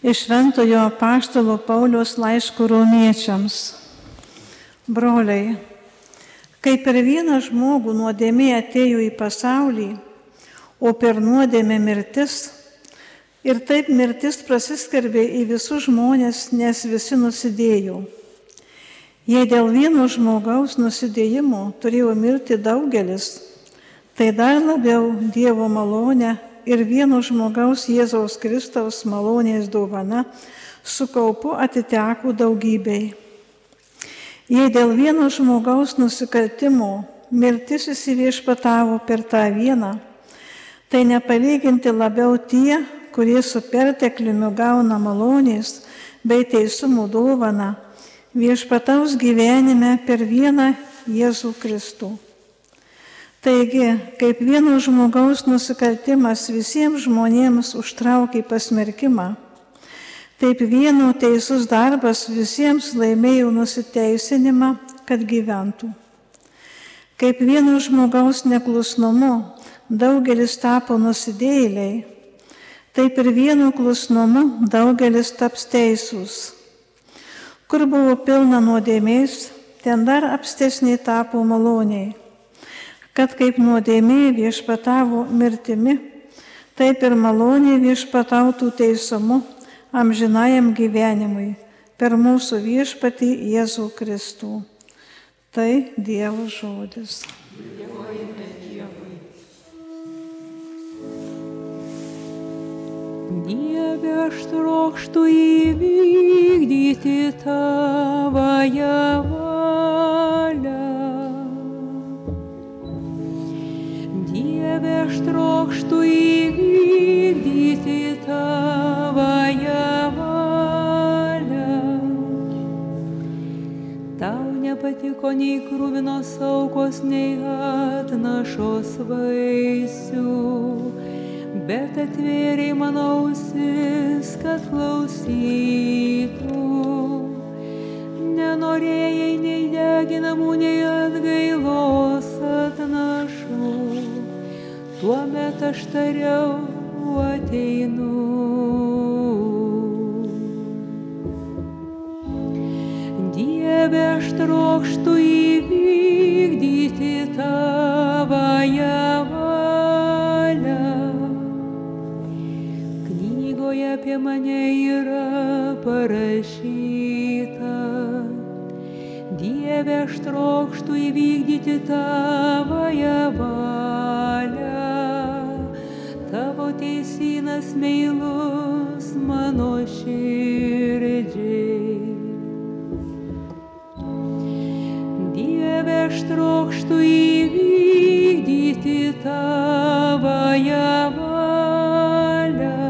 Iš Šventojo Paštalo Paulius laiškų romiečiams. Broliai, kai per vieną žmogų nuodėmė atėjo į pasaulį, o per nuodėmę mirtis, ir taip mirtis prasiskarbė į visus žmonės, nes visi nusidėjo. Jei dėl vieno žmogaus nusidėjimo turėjo mirti daugelis, tai dar labiau Dievo malonę ir vieno žmogaus Jėzaus Kristaus malonės dovana su kaupu atiteko daugybei. Jei dėl vieno žmogaus nusikaltimo mirtis įsiviešpatavo per tą vieną, tai nepalyginti labiau tie, kurie su pertekliumi gauna malonės bei teisumo dovaną, viešpataus gyvenime per vieną Jėzų Kristų. Taigi, kaip vieno žmogaus nusikaltimas visiems žmonėms užtraukė pasmerkimą, taip vieno teisus darbas visiems laimėjo nusiteisinimą, kad gyventų. Kaip vieno žmogaus neklusnumu daugelis tapo nusidėjėliai, taip ir vieno klusnumu daugelis taps teisūs. Kur buvo pilna nuodėmės, ten dar apstesniai tapo maloniai kad kaip nuodėmė viešpatavo mirtimi, taip ir malonė viešpatautų teisumu amžinajam gyvenimui per mūsų viešpatį Jėzų Kristų. Tai Dievo žodis. Dieve, aš trokštų įvykdyti tavąją valią. Dieve, aš trokštų įvykdyti tavąją valią. Tau nepatiko nei krūvinos aukos, nei atnašos vaisių, bet atvėriai mano ausis, kad klausytų. Nenorėjai nei deginamų, nei atgailos tuomet aš tariau ateinu. Dieve, aš trokštų įvykdyti tavąją valią. Knygoje apie mane yra parašyta. Dieve, aš trokštų įvykdyti tavąją valią tavo teisinas meilus mano širdžiai. Dieve, aš trokštų įvykdyti tavąją valią.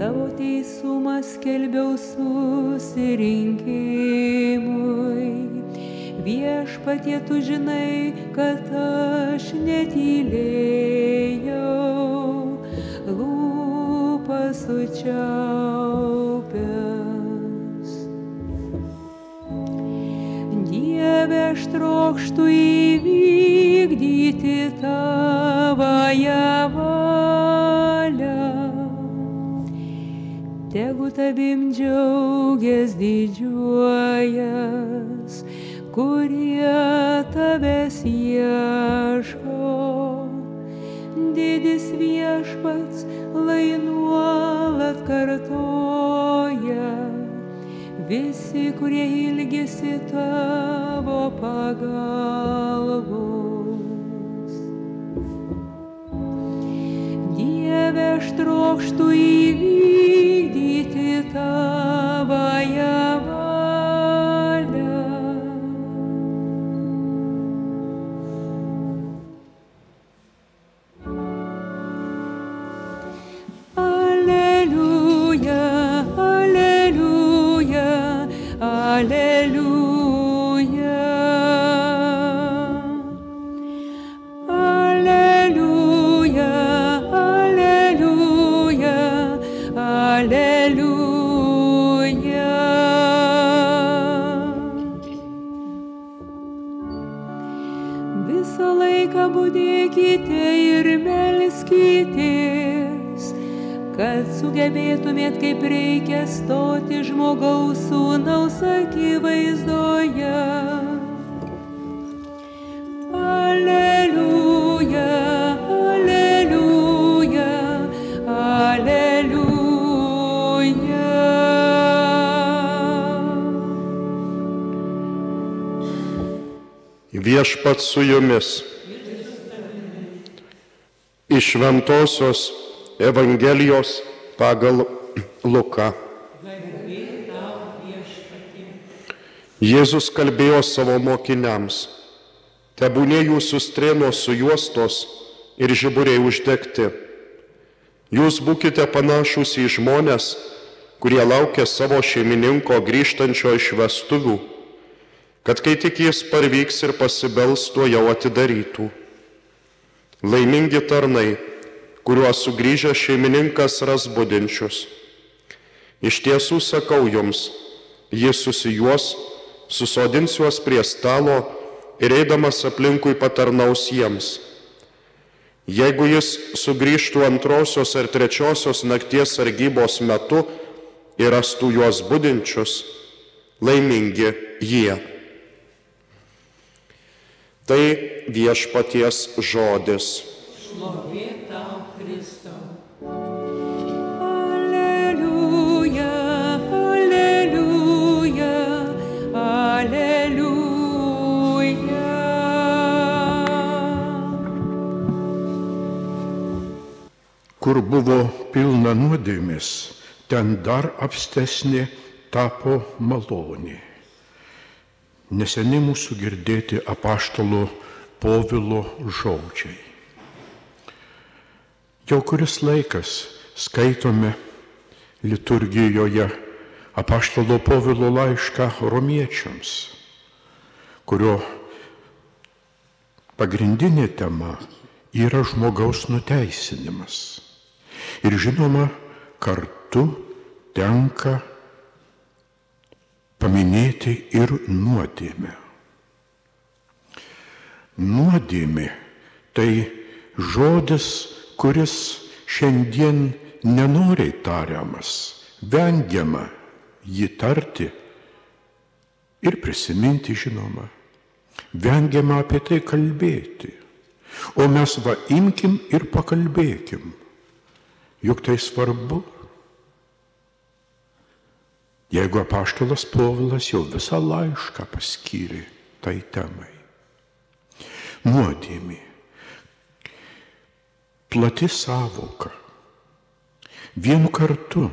Tavo teisumą skelbiau susirinkimui viešpatie tu žinai, kad aš netylėjau, lūpas sučiaupęs. Dieve, aš trokštų įvykdyti tavąją valią. Tegu tavim džiaugias didžiuojas, kurie tavęs ieško. Didis viešpats lai nuolat kartoja, visi, kurie ilgisi tavo pagalbos. Dieve, aš trokštų įvykdyti Viešpat su jumis. Iš Šventojios Evangelijos pagal Luką. Jėzus kalbėjo savo mokiniams, tebūnė jūsų strėnos sujuostos ir žiburiai uždegti. Jūs būkite panašus į žmonės, kurie laukia savo šeimininko grįžtančio iš vestuvių, kad kai tik jis parvyks ir pasibels, tuo jau atidarytų. Laimingi tarnai, kuriuos sugrįžęs šeimininkas ras budinčius. Iš tiesų sakau jums, jis susijuos, susodins juos prie stalo ir eidamas aplinkui patarnaus jiems. Jeigu jis sugrįžtų antrosios ar trečiosios nakties sargybos metu ir rastų juos budinčius, laimingi jie. Tai viešpaties žodis. Aleliuja, aleliuja, aleliuja. Kur buvo pilna nuodėmės, ten dar apstesnė tapo malonė. Neseniai mūsų girdėti apaštalo Povilo žodžiai. Jau kuris laikas skaitome liturgijoje apaštalo Povilo laišką romiečiams, kurio pagrindinė tema yra žmogaus nuteisinimas. Ir žinoma, kartu tenka paminėti ir nuodėmę. Nuodėmė tai žodis, kuris šiandien nenoriai tariamas, vengiama jį tarti ir prisiminti žinoma. Vengiama apie tai kalbėti. O mes va imkim ir pakalbėkim. Juk tai svarbu. Jeigu apaštalas Povilas jau visą laišką paskyrė tai temai. Nuodėmė. Plati savoka. Vienu kartu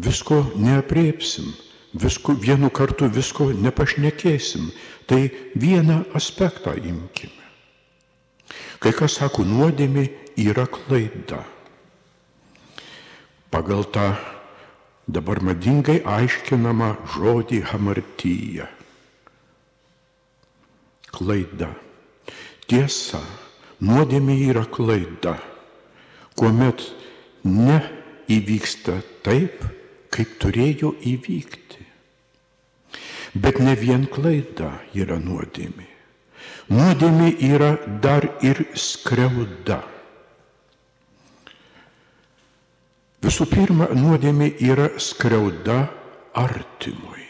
visko neapriepsim, visko, vienu kartu visko nepašnekėsim. Tai vieną aspektą imkime. Kai kas sako, nuodėmė yra klaida. Pagal tą dabar madingai aiškinamą žodį hamartyje. Klaida. Tiesa, nuodėmė yra klaida, kuomet neįvyksta taip, kaip turėjo įvykti. Bet ne vien klaida yra nuodėmė. Nuodėmė yra dar ir skriauda. Visų pirma, nuodėmė yra skriauda artimui.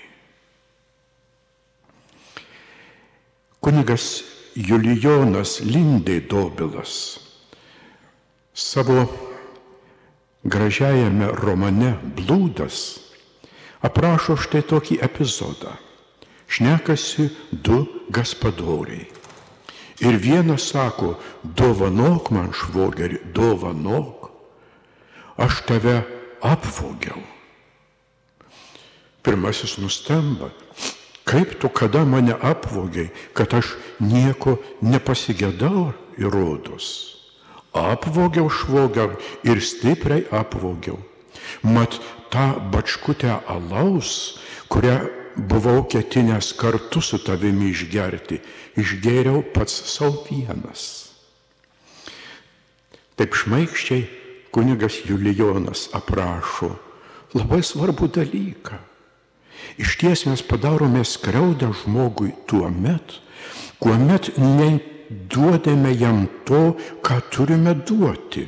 Kunigas Julijonas Lindai Dobilas savo gražiajame romane Blūdas aprašo štai tokį epizodą. Šnekasi du gaspadoriai. Ir vienas sako, dovanok man švogerį, dovanok, aš tave apvogiau. Pirmasis nustemba, kaip tu kada mane apvogiai, kad aš nieko nepasigėdau įrodos. Apvogiau švogiau ir stipriai apvogiau. Mat tą bačkutę alaus, kurią buvau ketinęs kartu su tavimi išgerti, išgėriau pats savo vienas. Taip šmaikščiai kunigas Julijonas aprašo labai svarbų dalyką. Iš ties mes padarome skriaudą žmogui tuo met, kuomet neduodame jam to, ką turime duoti.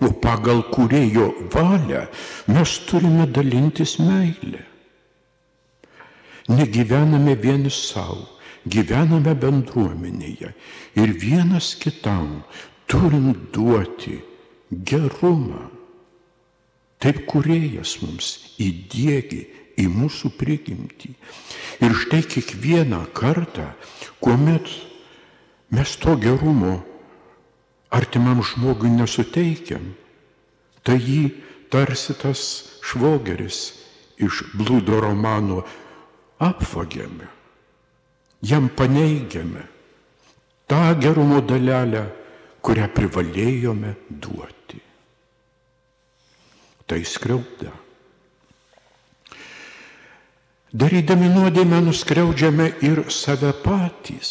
o pagal kurėjo valią mes turime dalintis meilę. Negyvename vieni savo, gyvename bendruomenėje ir vienas kitam turim duoti gerumą. Taip kuriejas mums įdėgi į mūsų prigimtį. Ir štai kiekvieną kartą, kuomet mes to gerumo artimam žmogui nesuteikiam, tai jį tarsi tas švogeris iš blūdo romano apvagiame, jam paneigiame tą gerumo dalelę, kurią privalėjome duoti. Tai skriauda. Darydami nuodėmę nuskriaudžiame ir save patys,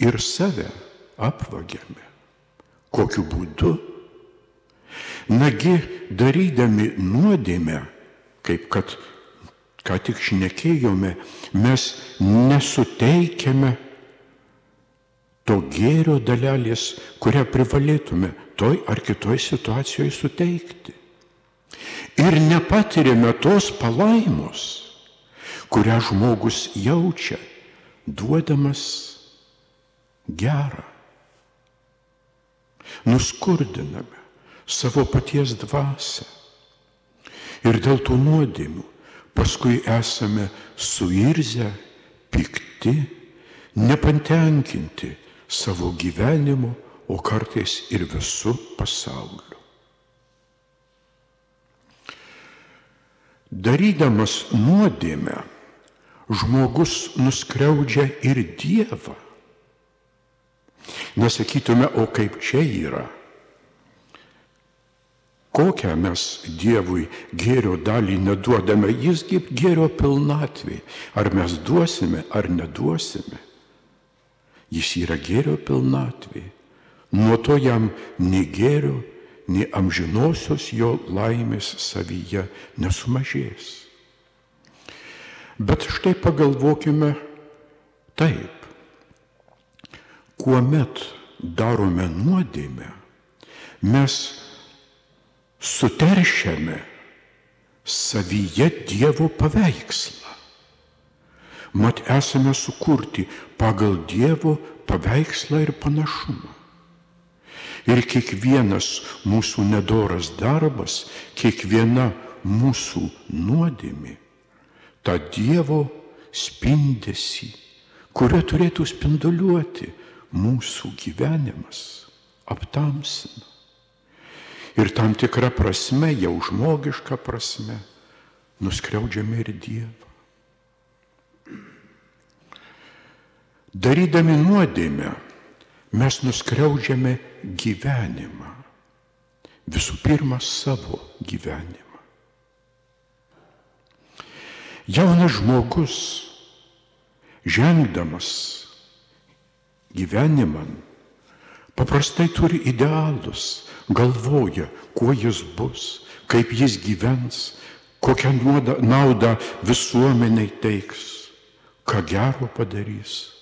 ir save apvagiame. Kokiu būdu? Nagi, darydami nuodėmę, kaip kad ką tik šnekėjome, mes nesuteikiame to gėrio dalelės, kurią privalėtume toj ar kitoj situacijoje suteikti. Ir nepatiriame tos palaimos, kurią žmogus jaučia, duodamas gerą nuskurdiname savo paties dvasę. Ir dėl tų nuodėmių paskui esame suirzę, pikti, nepatenkinti savo gyvenimu, o kartais ir visų pasauliu. Darydamas nuodėmę, žmogus nuskriaudžia ir Dievą. Nesakytume, o kaip čia yra. Kokią mes Dievui gėrio dalį neduodame, jisgi gėrio pilnatvė. Ar mes duosime, ar neduosime. Jis yra gėrio pilnatvė. Nuo to jam nei gėrio, nei amžinosios jo laimės savyje nesumažės. Bet štai pagalvokime taip kuomet darome nuodėmę, mes suteršiame savyje Dievo paveikslą. Mat esame sukurti pagal Dievo paveikslą ir panašumą. Ir kiekvienas mūsų nedoras darbas, kiekviena mūsų nuodėmi, tą Dievo spindesi, kurio turėtų spinduliuoti mūsų gyvenimas aptamsina. Ir tam tikrą prasme, jau žmogišką prasme, nuskriaudžiame ir Dievą. Darydami nuodėmę, mes nuskriaudžiame gyvenimą. Visų pirma, savo gyvenimą. Jaunas žmogus, žengdamas gyvenimą paprastai turi idealus, galvoja, kuo jis bus, kaip jis gyvens, kokią naudą visuomeniai teiks, ką gero padarys,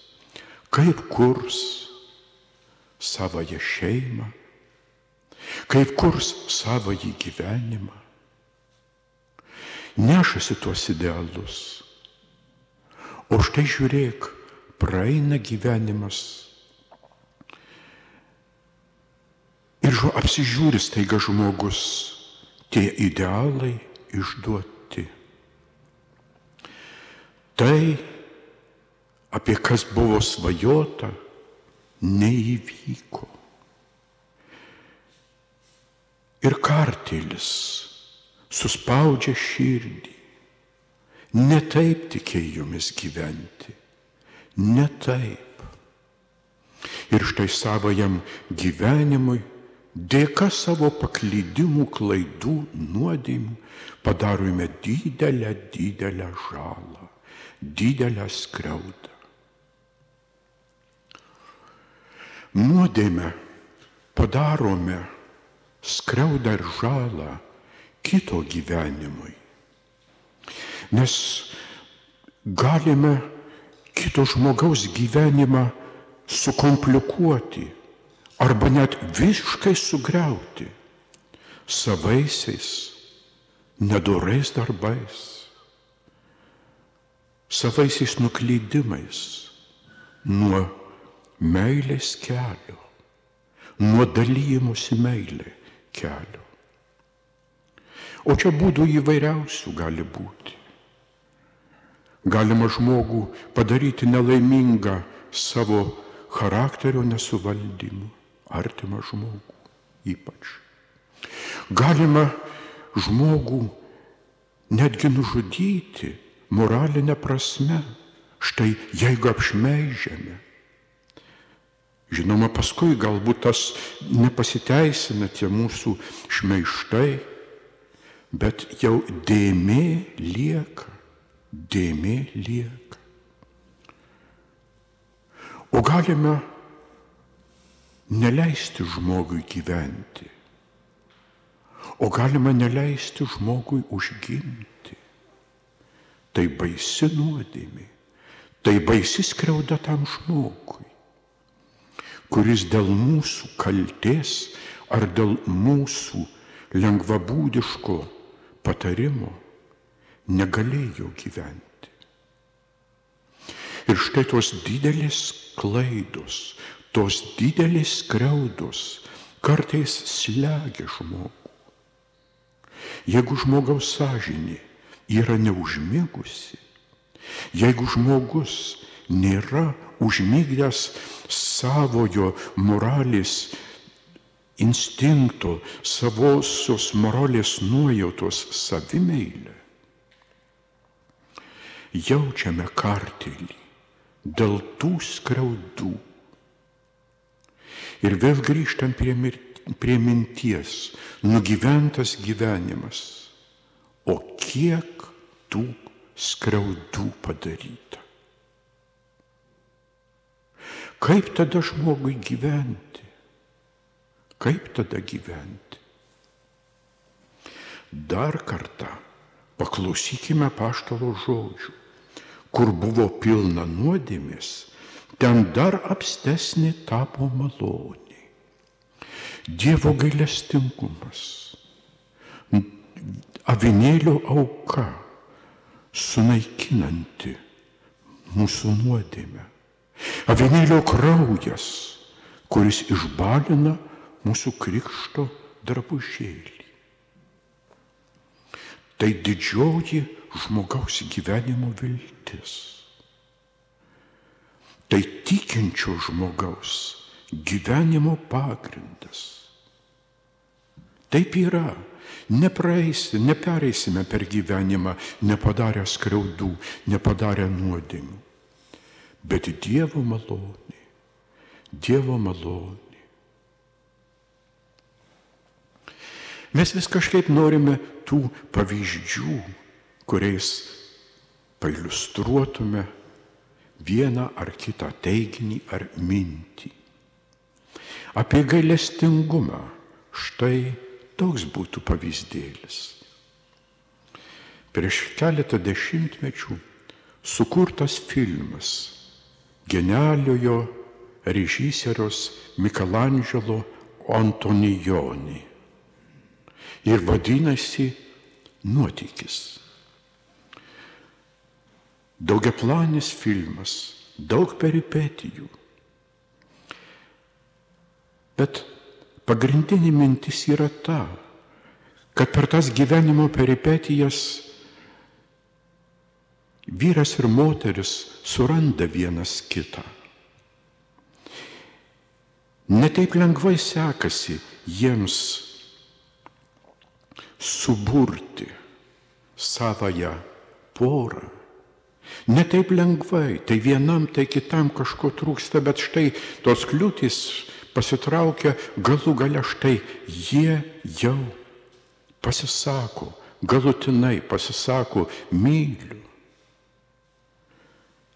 kaip kurs savoje šeimą, kaip kurs savoje gyvenimą. Nešasi tuos idealus. O štai žiūrėk, praeina gyvenimas. Ir žu, apsižiūri staiga žmogus, tie idealai išduoti. Tai, apie kas buvo svajota, neįvyko. Ir kartelis suspaudžia širdį. Netaip tikėjomis gyventi ne taip. Ir štai savajam gyvenimui, dėka savo paklydimų, klaidų, nuodėmių, padarome didelę, didelę žalą, didelę skriaudą. Nuodėmę padarome skriaudą ir žalą kito gyvenimui. Nes galime kito žmogaus gyvenimą sukomplikuoti arba net visiškai sugriauti. savaisiais, nedorais darbais, savaisiais nuklydimais nuo meilės kelio, nuo dalymosi meilė kelio. O čia būdų įvairiausių gali būti. Galima žmogų padaryti nelaimingą savo charakterio nesuvaldymu, artimą žmogų ypač. Galima žmogų netgi nužudyti moralinę prasme, štai jeigu apšmeižiame. Žinoma, paskui galbūt tas nepasiteisina tie mūsų šmeištai, bet jau dėmė lieka, dėmė lieka. O galime neleisti žmogui gyventi, o galima neleisti žmogui užgimti. Tai baisi nuodėmė, tai baisi skriauda tam žmogui, kuris dėl mūsų kalties ar dėl mūsų lengvabūdiško patarimo negalėjo gyventi. Ir štai tos didelės klaidos, tos didelės kreudos kartais slegia žmogų. Jeigu žmogaus sąžinė yra neužmigusi, jeigu žmogus nėra užmygdęs savojo moralės instinkto, savosios moralės nuojautos savimeilę, jaučiame kartelį dėl tų skriaudų. Ir vėl grįžtam prie, mir, prie minties, nugyventas gyvenimas. O kiek tų skriaudų padaryta? Kaip tada žmogui gyventi? Kaip tada gyventi? Dar kartą paklausykime paštalo žodžių. Kur buvo pilna nuodėmės, ten dar apstesnė tapo malonė. Dievo gailestingumas, avinėlio auka, sunaikinanti mūsų nuodėmę. Avinėlio kraujas, kuris išbalina mūsų krikšto drabužėlį. Tai didžioji žmogaus gyvenimo viltis. Tai tikinčio žmogaus gyvenimo pagrindas. Taip yra. Nepraeisi, nepereisime per gyvenimą nepadarę skriaudų, nepadarę nuodėmių. Bet Dievo malonė, Dievo malonė. Mes vis kažkaip norime tų pavyzdžių, kuriais pailustruotume vieną ar kitą teiginį ar mintį. Apie gailestingumą štai toks būtų pavyzdėlis. Prieš keletą dešimtmečių sukurtas filmas genialiojo režisieriaus Mikalandželo Antonijoni ir vadinasi Nuotykis. Daugiaplanis filmas, daug peripetijų. Bet pagrindinė mintis yra ta, kad per tas gyvenimo peripetijas vyras ir moteris suranda vienas kitą. Netaip lengvai sekasi jiems suburti savoją porą. Netaip lengvai, tai vienam, tai kitam kažko trūksta, bet štai tos kliūtis pasitraukia galų gale štai jie jau pasisako, galutinai pasisako myliu.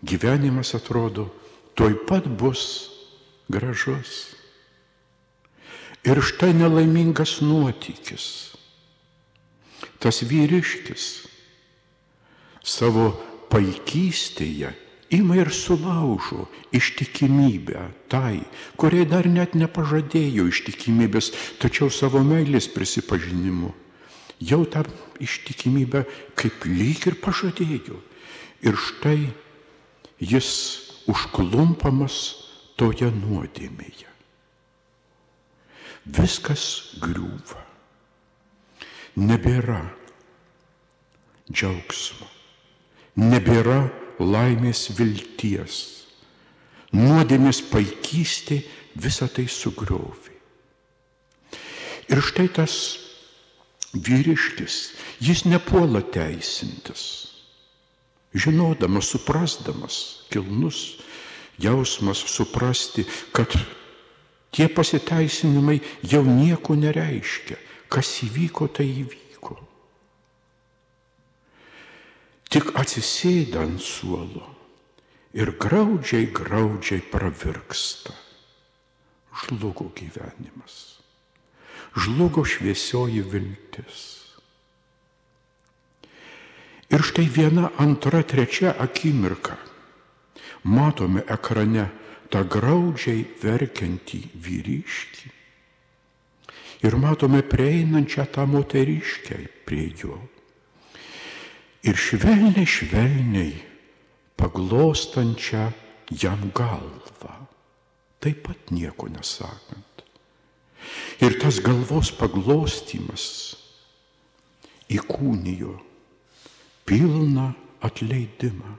Gyvenimas atrodo, toj pat bus gražus. Ir štai nelaimingas nuotykis tas vyriškis savo paikystėje ima ir sulaužo ištikimybę tai, kuriai dar net nepažadėjo ištikimybės, tačiau savo meilės prisipažinimu jau tą ištikimybę kaip lyg ir pažadėjo. Ir štai jis užklumpamas toje nuodėmėje. Viskas griūva. Nebėra džiaugsmo, nebėra laimės vilties. Nuodėmės paikystė visą tai sugriovė. Ir štai tas vyriškis, jis nepuola teisintis. Žinodamas, suprasdamas, kilnus jausmas suprasti, kad tie pasiteisinimai jau nieko nereiškia. Kas įvyko, tai įvyko. Tik atsisėda ant suolo ir graudžiai, graudžiai pravirksta. Žlugo gyvenimas. Žlugo šviesioji viltis. Ir štai viena, antra, trečia akimirka. Matome ekrane tą graudžiai verkiantį vyriškį. Ir matome prieinančią tą moteriškę prie jo ir švelniai, švelniai paglostančią jam galvą, taip pat nieko nesakant. Ir tas galvos paglostimas įkūnijo pilną atleidimą.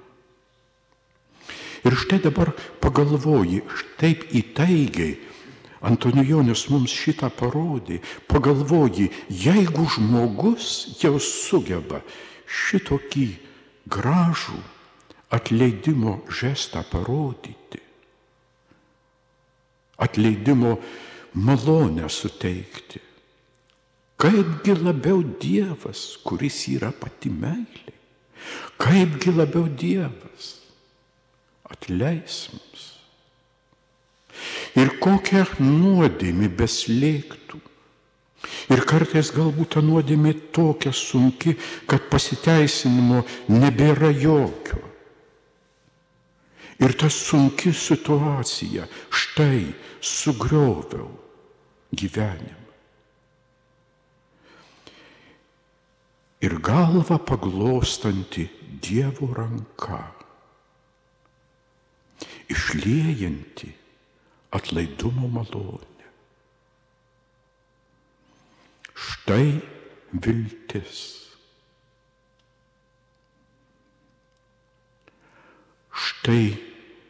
Ir štai dabar pagalvoji, štaip įtaigiai Antonijonis mums šitą parodė, pagalvoji, jeigu žmogus jau sugeba šitokį gražų atleidimo žestą parodyti, atleidimo malonę suteikti. Kaipgi labiau Dievas, kuris yra pati meilė, kaipgi labiau Dievas atleis mums. Ir kokią nuodėmį beslėgtų, Ir kartais galbūt ta nuodėmė tokia sunki, kad pasiteisinimo nebėra jokio. Ir ta sunki situacija, štai sugrioviau gyvenimą. Ir galva paglostanti Dievo ranka, išliejanti atlaidumo malonę. Štai viltis. Štai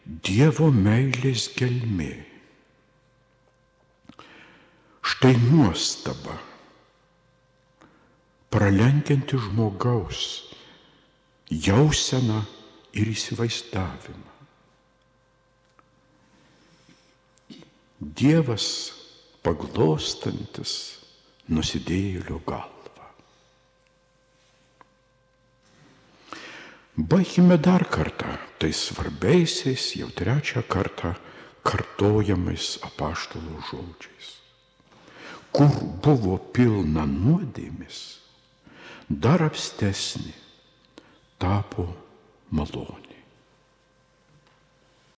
Dievo meilės gelmė. Štai nuostaba, pralenkianti žmogaus jauseną ir įsivaizdavimą. Dievas paglostantis nusidėjėlio galvą. Baigime dar kartą tai svarbiaisiais jau trečią kartą kartojamais apaštalų žodžiais. Kur buvo pilna nuodėmis, dar apstesnė tapo malonė.